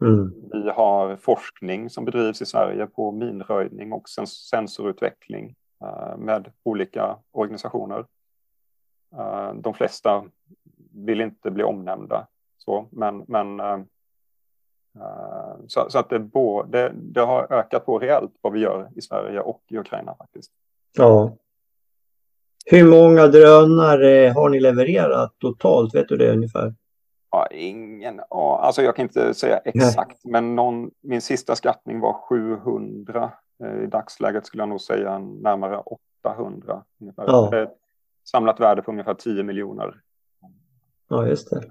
Mm. Vi har forskning som bedrivs i Sverige på minröjning och sens sensorutveckling uh, med olika organisationer. Uh, de flesta vill inte bli omnämnda, så, men, men Eh, så, så, att det, både, det har ökat på rejält vad vi gör i Sverige och i Ukraina faktiskt. Ja. Hur många drönare har ni levererat totalt? Vet du det ungefär? Ja, ingen ja, Alltså jag kan inte säga exakt, Nej. men någon, min sista skattning var 700. Eh, I dagsläget skulle jag nog säga närmare 800. Ungefär. Ja. Ett samlat värde på ungefär 10 miljoner. Ja, just det.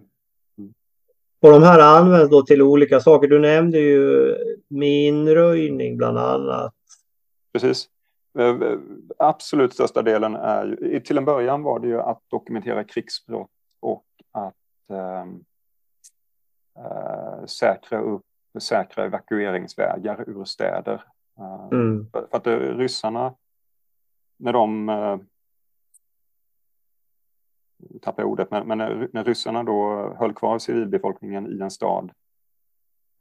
Och de här används då till olika saker. Du nämnde ju minröjning bland annat. Precis. Eh, eh, absolut största delen är ju, till en början var det ju att dokumentera krigsbrott och att ähm, äh, säkra upp säkra evakueringsvägar ur städer. Mm. För, för att ryssarna, när de tappar jag ordet, men, men när, när ryssarna då höll kvar civilbefolkningen i en stad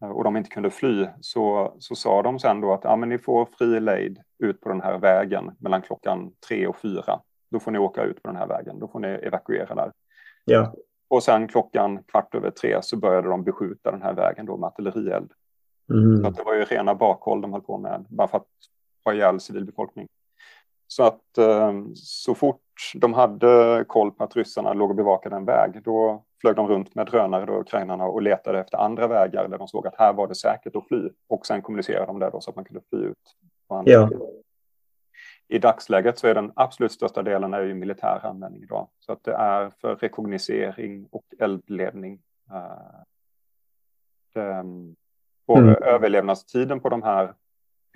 eh, och de inte kunde fly så, så sa de sen då att ja, men ni får fri lejd ut på den här vägen mellan klockan tre och fyra. Då får ni åka ut på den här vägen, då får ni evakuera där. Ja. och sen klockan kvart över tre så började de beskjuta den här vägen då med artillerield. Mm. Så det var ju rena bakhåll de höll på med, bara för att ha ihjäl civilbefolkning. Så att eh, så fort de hade koll på att ryssarna låg och bevakade en väg, då flög de runt med drönare, då, ukrainarna, och letade efter andra vägar där de såg att här var det säkert att fly. Och sen kommunicerade de det då så att man kunde fly ut. på andra Ja. I dagsläget så är den absolut största delen är ju militär användning idag. Så att det är för rekognosering och eldledning. Eh, det, och Mm. överlevnadstiden på de här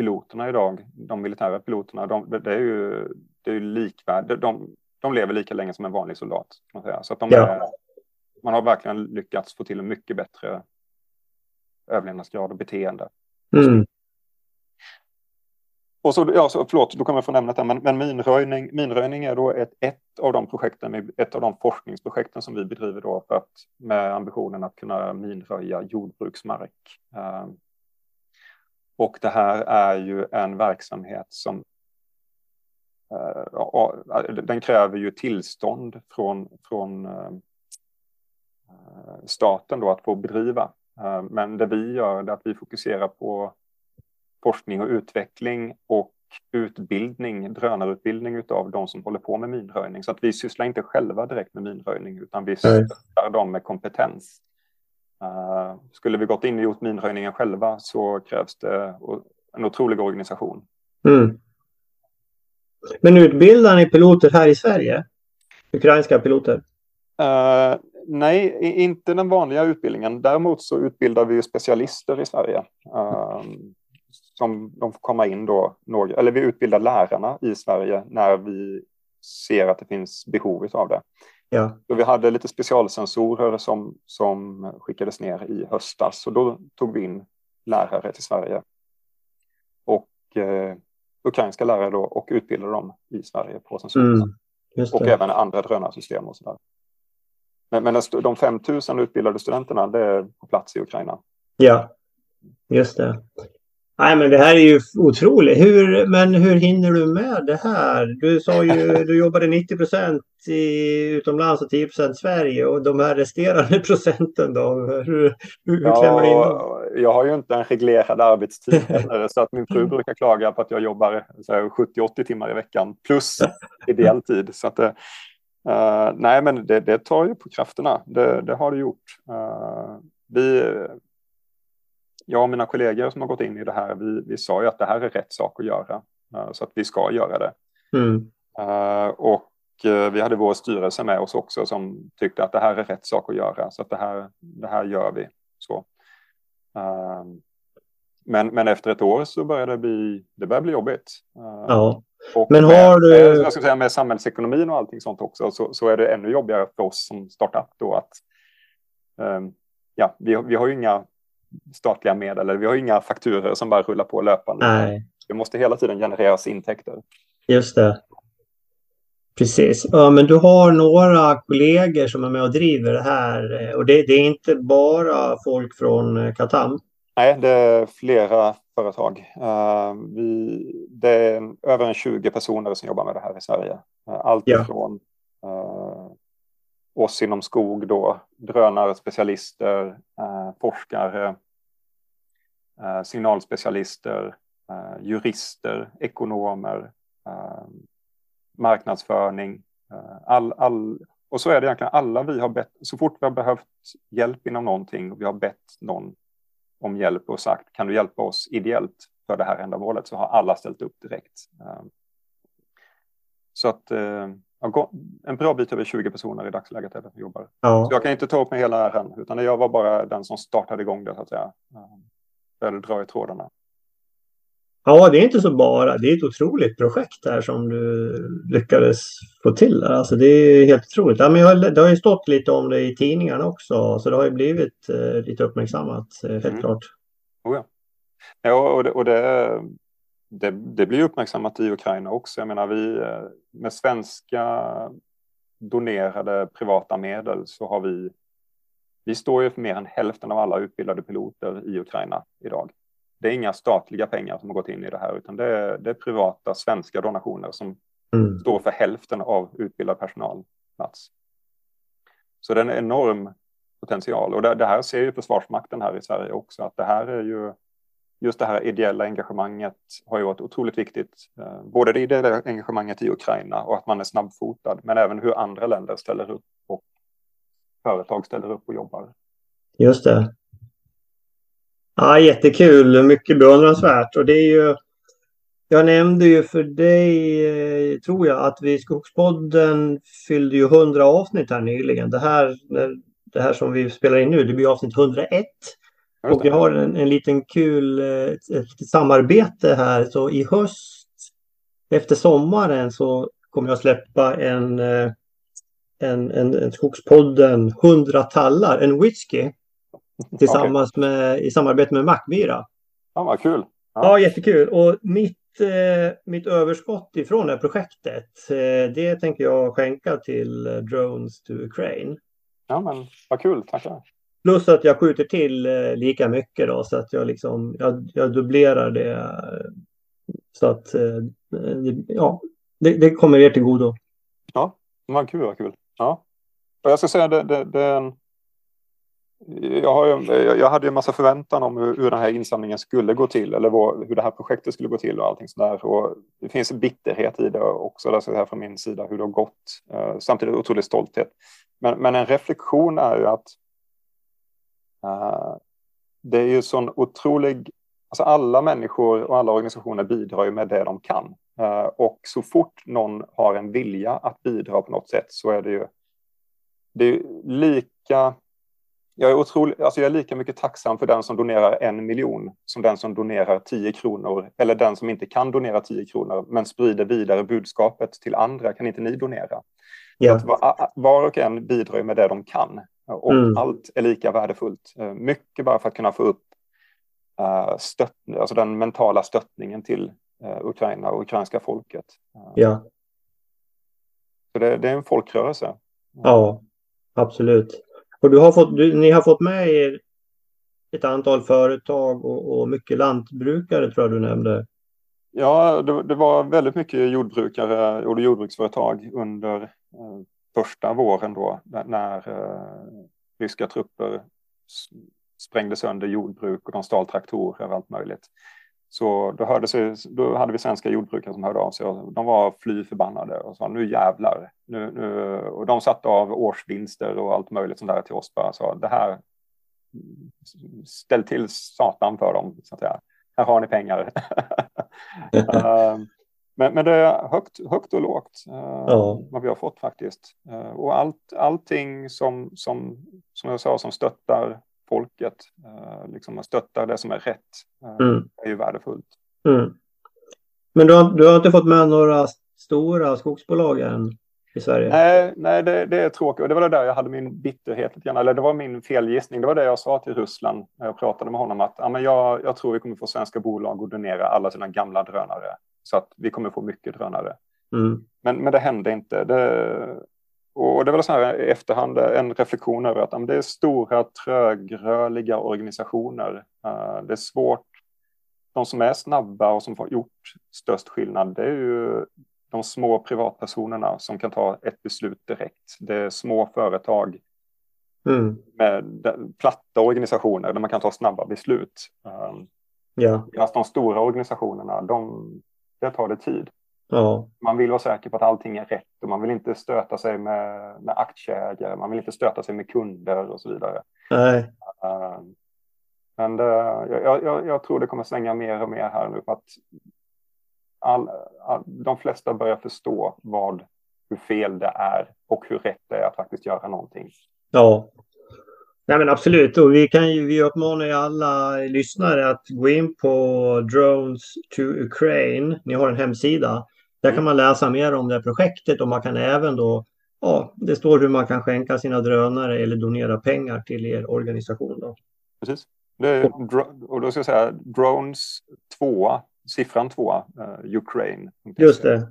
piloterna idag, de militära piloterna, de, det är ju, det är ju likvärdigt. De, de lever lika länge som en vanlig soldat. Kan man säga. Så att de Ja. är, man har verkligen lyckats få till en mycket bättre överlevnadsgrad och beteende. Mm. Och så, ja, så, förlåt, då kommer jag från ämnet här, men, men minröjning, minröjning är då ett, ett av de projekten, ett av de forskningsprojekten som vi bedriver då för att, med ambitionen att kunna minröja jordbruksmark. Och det här är ju en verksamhet som eh, den kräver ju tillstånd från, från eh, staten då att få bedriva. Eh, Men det vi gör är att vi fokuserar på forskning och utveckling och utbildning, drönarutbildning av de som håller på med minröjning. Så att vi sysslar inte själva direkt med minröjning utan vi stöttar dem med kompetens. Uh, skulle vi gått in och gjort minröjningen själva så krävs det en otrolig organisation. Mm. Men utbildar ni piloter här i Sverige? Ukrainska piloter? Eh, nej, inte den vanliga utbildningen. Däremot så utbildar vi specialister i Sverige. eh, som de får komma in då, några, eller vi utbildar lärarna i Sverige när vi ser att det finns behov av det. Ja. Så vi hade lite specialsensorer som, som skickades ner i höstas och då tog vi in lärare till Sverige. Och eh, ukrainska lärare då och utbildade dem i Sverige på sensorer. Mm. Och även andra drönarsystem och sådär. Men, men de 5000 utbildade studenterna, det är på plats i Ukraina. Ja, just det. Nej, men det här är ju otroligt. Hur, men hur hinner du med det här? Du sa ju du jobbade 90 procent utomlands och 10 procent Sverige och de här resterande procenten då? Hur, hur, hur klämmer du in dem? Ja, jag har ju inte en reglerad arbetstid heller, så att min fru brukar klaga på att jag jobbar så här 70-80 timmar i veckan plus ideell tid. Så att eh, nej, men det, det tar ju på krafterna. Det, det har det gjort. Eh, vi, jag och mina kollegor som har gått in i det här, vi, vi sa ju att det här är rätt sak att göra. eh, så att vi ska göra det. Mm. Eh, och eh, vi hade vår styrelse med oss också som tyckte att det här är rätt sak att göra. Så att det här, det här gör vi. Så. Men, men efter ett år så började det bli, det började bli jobbigt. Ja. och Men med, har du- med, jag ska säga, med samhällsekonomin och allting sånt också så, så är det ännu jobbigare för oss som startup då att ja, vi, vi har ju inga statliga medel eller vi har inga fakturer som bara rullar på löpande. Nej, Det måste hela tiden genereras intäkter. just det. Precis. Ja, men du har några kollegor som är med och driver det här eh, och det, det är inte bara folk från eh, Katam. Nej, det är flera företag. Eh, vi, det är över en 20 personer som jobbar med det här i Sverige. Eh, Allt Ja. ifrån eh, oss inom skog då, drönarspecialister, eh, forskare, eh, signalspecialister, eh, jurister, ekonomer, eh, marknadsföring. Eh, all, all, och så är det egentligen alla vi har bett, så fort vi har behövt hjälp inom någonting och vi har bett någon om hjälp och sagt kan du hjälpa oss ideellt för det här ändamålet så har alla ställt upp direkt. Eh, Så att eh, en bra bit över 20 personer i dagsläget är det som jobbar. Så Ja. jag kan inte ta upp med hela äran utan jag var bara den som startade igång det så att säga. Började dra i trådarna. ja, det är inte så bara. Det är ett otroligt projekt här som du lyckades få till. Alltså, det är helt otroligt. Ja, men jag, det har ju stått lite om det i tidningarna också så det har ju blivit eh, lite uppmärksammat eh, helt Mm. klart. Oh ja. Ja, och, det, och det, det, det blir uppmärksammat i Ukraina också. Jag menar, vi eh, med svenska donerade privata medel så har vi, vi står ju för mer än hälften av alla utbildade piloter i Ukraina idag. Det är inga statliga pengar som har gått in i det här, utan det är, det är privata svenska donationer som Mm. står för hälften av utbildad personalplats. Så det är en enorm potential. Och det, det, här ser ju Försvarsmakten här i Sverige också, att det här är ju just det här ideella engagemanget har ju varit otroligt viktigt. Eh, både det ideella engagemanget i Ukraina och att man är snabbfotad, men även hur andra länder ställer upp och företag ställer upp och jobbar. Just det. Ja, jättekul, mycket beundransvärt och det är ju jag nämnde ju för dig, eh, tror jag, att vi Skogspodden fyllde ju 100 avsnitt här nyligen. Det här, det här som vi spelar in nu, det blir avsnitt 101. Och vi har en, en liten kul ett, ett samarbete här. Så i höst, efter sommaren, så kommer jag släppa en, eh, en, en, en Skogspodden 100 tallar, en whisky. Tillsammans okay. med, i samarbete med Mackmyra. Ja, vad kul. Ja. ja, jättekul. Och mitt eh, mitt överskott ifrån det här projektet, eh, det tänker jag skänka till eh, Drones to Ukraine. Ja, men vad kul, tackar. Plus att jag skjuter till eh, lika mycket då, så att jag liksom, jag, jag dubblerar det. Så att, eh, ja, det, det, kommer er till godo. Ja, vad kul, vad kul. Ja. Och jag ska säga, det, det, det en jag, har ju, jag hade ju en massa förväntan om hur, hur den här insamlingen skulle gå till eller vad, hur det här projektet skulle gå till och allting sådär. Och det finns en bitterhet i det också, där här från min sida, hur det har gått. Eh, samtidigt otrolig stolthet. Men, men, en reflektion är ju att det är ju sån otrolig... Alltså alla människor och alla organisationer bidrar ju med det de kan. Uh, och så fort någon har en vilja att bidra på något sätt så är det ju det är lika jag är, otrolig, alltså jag är lika mycket tacksam för den som donerar en miljon som den som donerar tio kronor eller den som inte kan donera tio kronor men sprider vidare budskapet till andra. Kan inte ni donera? Yeah. Var, var, och en bidrar med det de kan och mm. allt är lika värdefullt. Eh, mycket bara för att kunna få upp uh, stött, alltså den mentala stöttningen till uh, Ukraina och ukrainska folket. Ja. Så det, det är en folkrörelse. Ja, absolut. Och du har fått, du, ni har fått med er ett antal företag och, och mycket lantbrukare tror jag du nämnde. Ja, det, det, var väldigt mycket jordbrukare och jordbruksföretag under eh, första våren då när eh, ryska trupper sprängde sönder jordbruk och de stal traktorer och allt möjligt. Så då, hörde sig, då hade vi svenska jordbrukare som hörde av sig och de var fly förbannade och sa nu jävlar. Nu, nu, och de satte av årsvinster och allt möjligt sånt där till oss bara sa det här ställ till satan för dem så att säga. Här har ni pengar. um, men, men det är högt, högt och lågt uh, ja. vad vi har fått faktiskt. Uh, och allt, allting som, som, som jag sa som stöttar folket, eh, liksom stöttar det som är rätt, eh, mm. är ju värdefullt. Mm. Men du har, du har inte fått med några stora skogsbolag än i Sverige? Nej, nej det, det är tråkigt. Och det var det där jag hade min bitterhet lite grann. Eller det var min felgissning. Det var det jag sa till Ryssland när jag pratade med honom. Att ja, men jag, jag tror vi kommer få svenska bolag att donera alla sina gamla drönare. Så att vi kommer få mycket drönare. Mm. Men, men det hände inte. Det, och det var så här i efterhand en reflektion över att det är stora trögrörliga organisationer. Eh, det är svårt. De som är snabba och som har gjort störst skillnad, det är ju de små privatpersonerna som kan ta ett beslut direkt. Det är små företag mm. med platta organisationer där man kan ta snabba beslut. Eh, ja. Medan de stora organisationerna, de, det tar det tid. Ja. Man vill vara säker på att allting är rätt och man vill inte stöta sig med, med aktieägare, man vill inte stöta sig med kunder och så vidare. Nej. Uh, men det, jag, jag, jag, tror det kommer svänga mer och mer här nu för att all, all, de flesta börjar förstå vad, hur fel det är och hur rätt det är att faktiskt göra någonting. Ja, Nej, men absolut. Och vi, kan ju, vi uppmanar ju alla lyssnare att gå in på Drones to Ukraine. Ni har en hemsida där kan man läsa mer om det här projektet och man kan även då, ja, det står hur man kan skänka sina drönare eller donera pengar till er organisation. Då. Precis. Det, och då ska jag säga drones 2, siffran 2, uh, eh, Ukraine. Just det.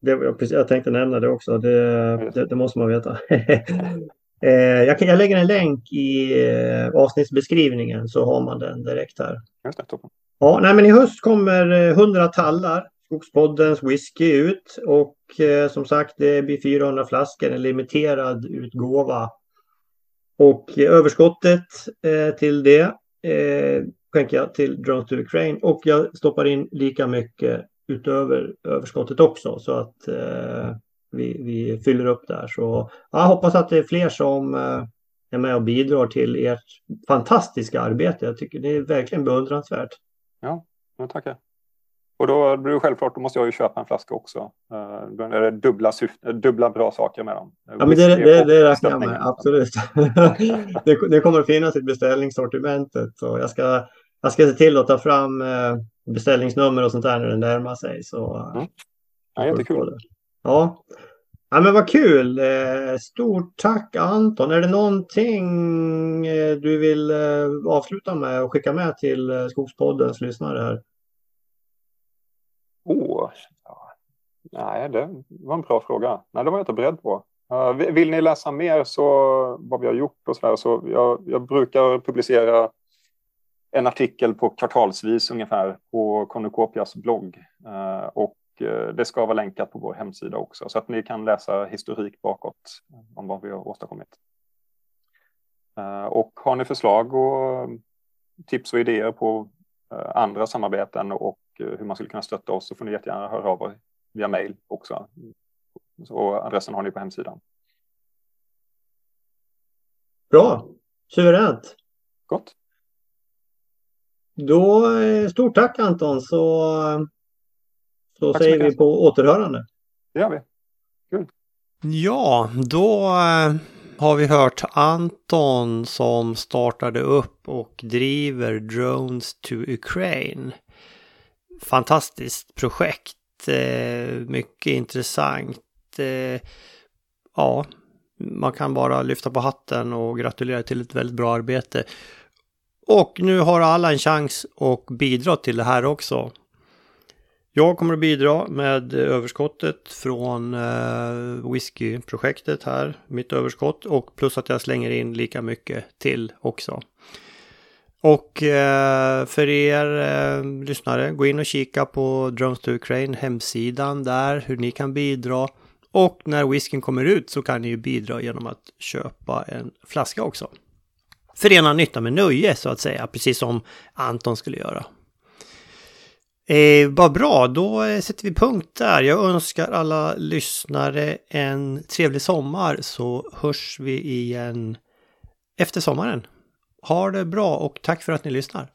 det jag tänkte nämna det också, det, det, det måste man veta. eh, jag, jag, lägger en länk i eh, avsnittsbeskrivningen så har man den direkt här. Just det, toppen. Ja, nej, men i höst kommer 100 eh, tallar Skogspoddens whisky ut och eh, som sagt det blir 400 flaskor, en limiterad utgåva. Och överskottet till det skänker jag till Drones to Ukraine och jag stoppar in lika mycket utöver överskottet också så att vi, vi fyller upp där. Så jag hoppas att det är fler som eh, är med och bidrar till ert fantastiska arbete. Jag tycker det är verkligen beundransvärt. Ja, tackar. Och då blir det självklart, då måste jag ju köpa en flaska också. Uh, då är det dubbla, syfte, dubbla bra saker med dem. Ja, men det, det, det räknar jag med, absolut. det, det, kommer att finnas i beställningssortimentet. Så jag, ska, jag ska se till att ta fram uh, beställningsnummer och sånt där när det närmar sig. Så, mm. Ja, jättekul. Ja. ja, men vad kul. Eh, stort tack Anton. Är det någonting eh, du vill eh, avsluta med och skicka med till Skogspoddens lyssnare här? Oh, nej, det var en bra fråga. Nej, det var jag inte beredd på. Vill ni läsa mer så vad vi har gjort och så där, så jag, jag brukar publicera en artikel på kvartalsvis ungefär på Cornucopias blogg. Och det ska vara länkat på vår hemsida också så att ni kan läsa historik bakåt om vad vi har åstadkommit. Och har ni förslag och tips och idéer på andra samarbeten och hur man skulle kunna stötta oss så får ni jättegärna höra av er via mail också. Så adressen har ni på hemsidan. Bra, suveränt. Gott. Då eh, stort tack Anton så, så tack säger så vi på återhörande. Det gör vi. Kul. Ja, då eh, har vi hört Anton som startade upp och driver Drones to Ukraine fantastiskt projekt. Eh, mycket intressant. Eh, ja, man kan bara lyfta på hatten och gratulera till ett väldigt bra arbete. Och nu har alla en chans att bidra till det här också. Jag kommer att bidra med överskottet från eh, whiskyprojektet här, mitt överskott och plus att jag slänger in lika mycket till också. Och eh, för er eh, lyssnare, gå in och kika på Drums to Ukraine hemsidan där, hur ni kan bidra. Och när whiskyn kommer ut så kan ni ju bidra genom att köpa en flaska också. Förena nytta med nöje så att säga, precis som Anton skulle göra. Eh, vad bra, då eh, sätter vi punkt där. Jag önskar alla lyssnare en trevlig sommar så hörs vi igen efter sommaren. Ha det bra och tack för att ni lyssnar.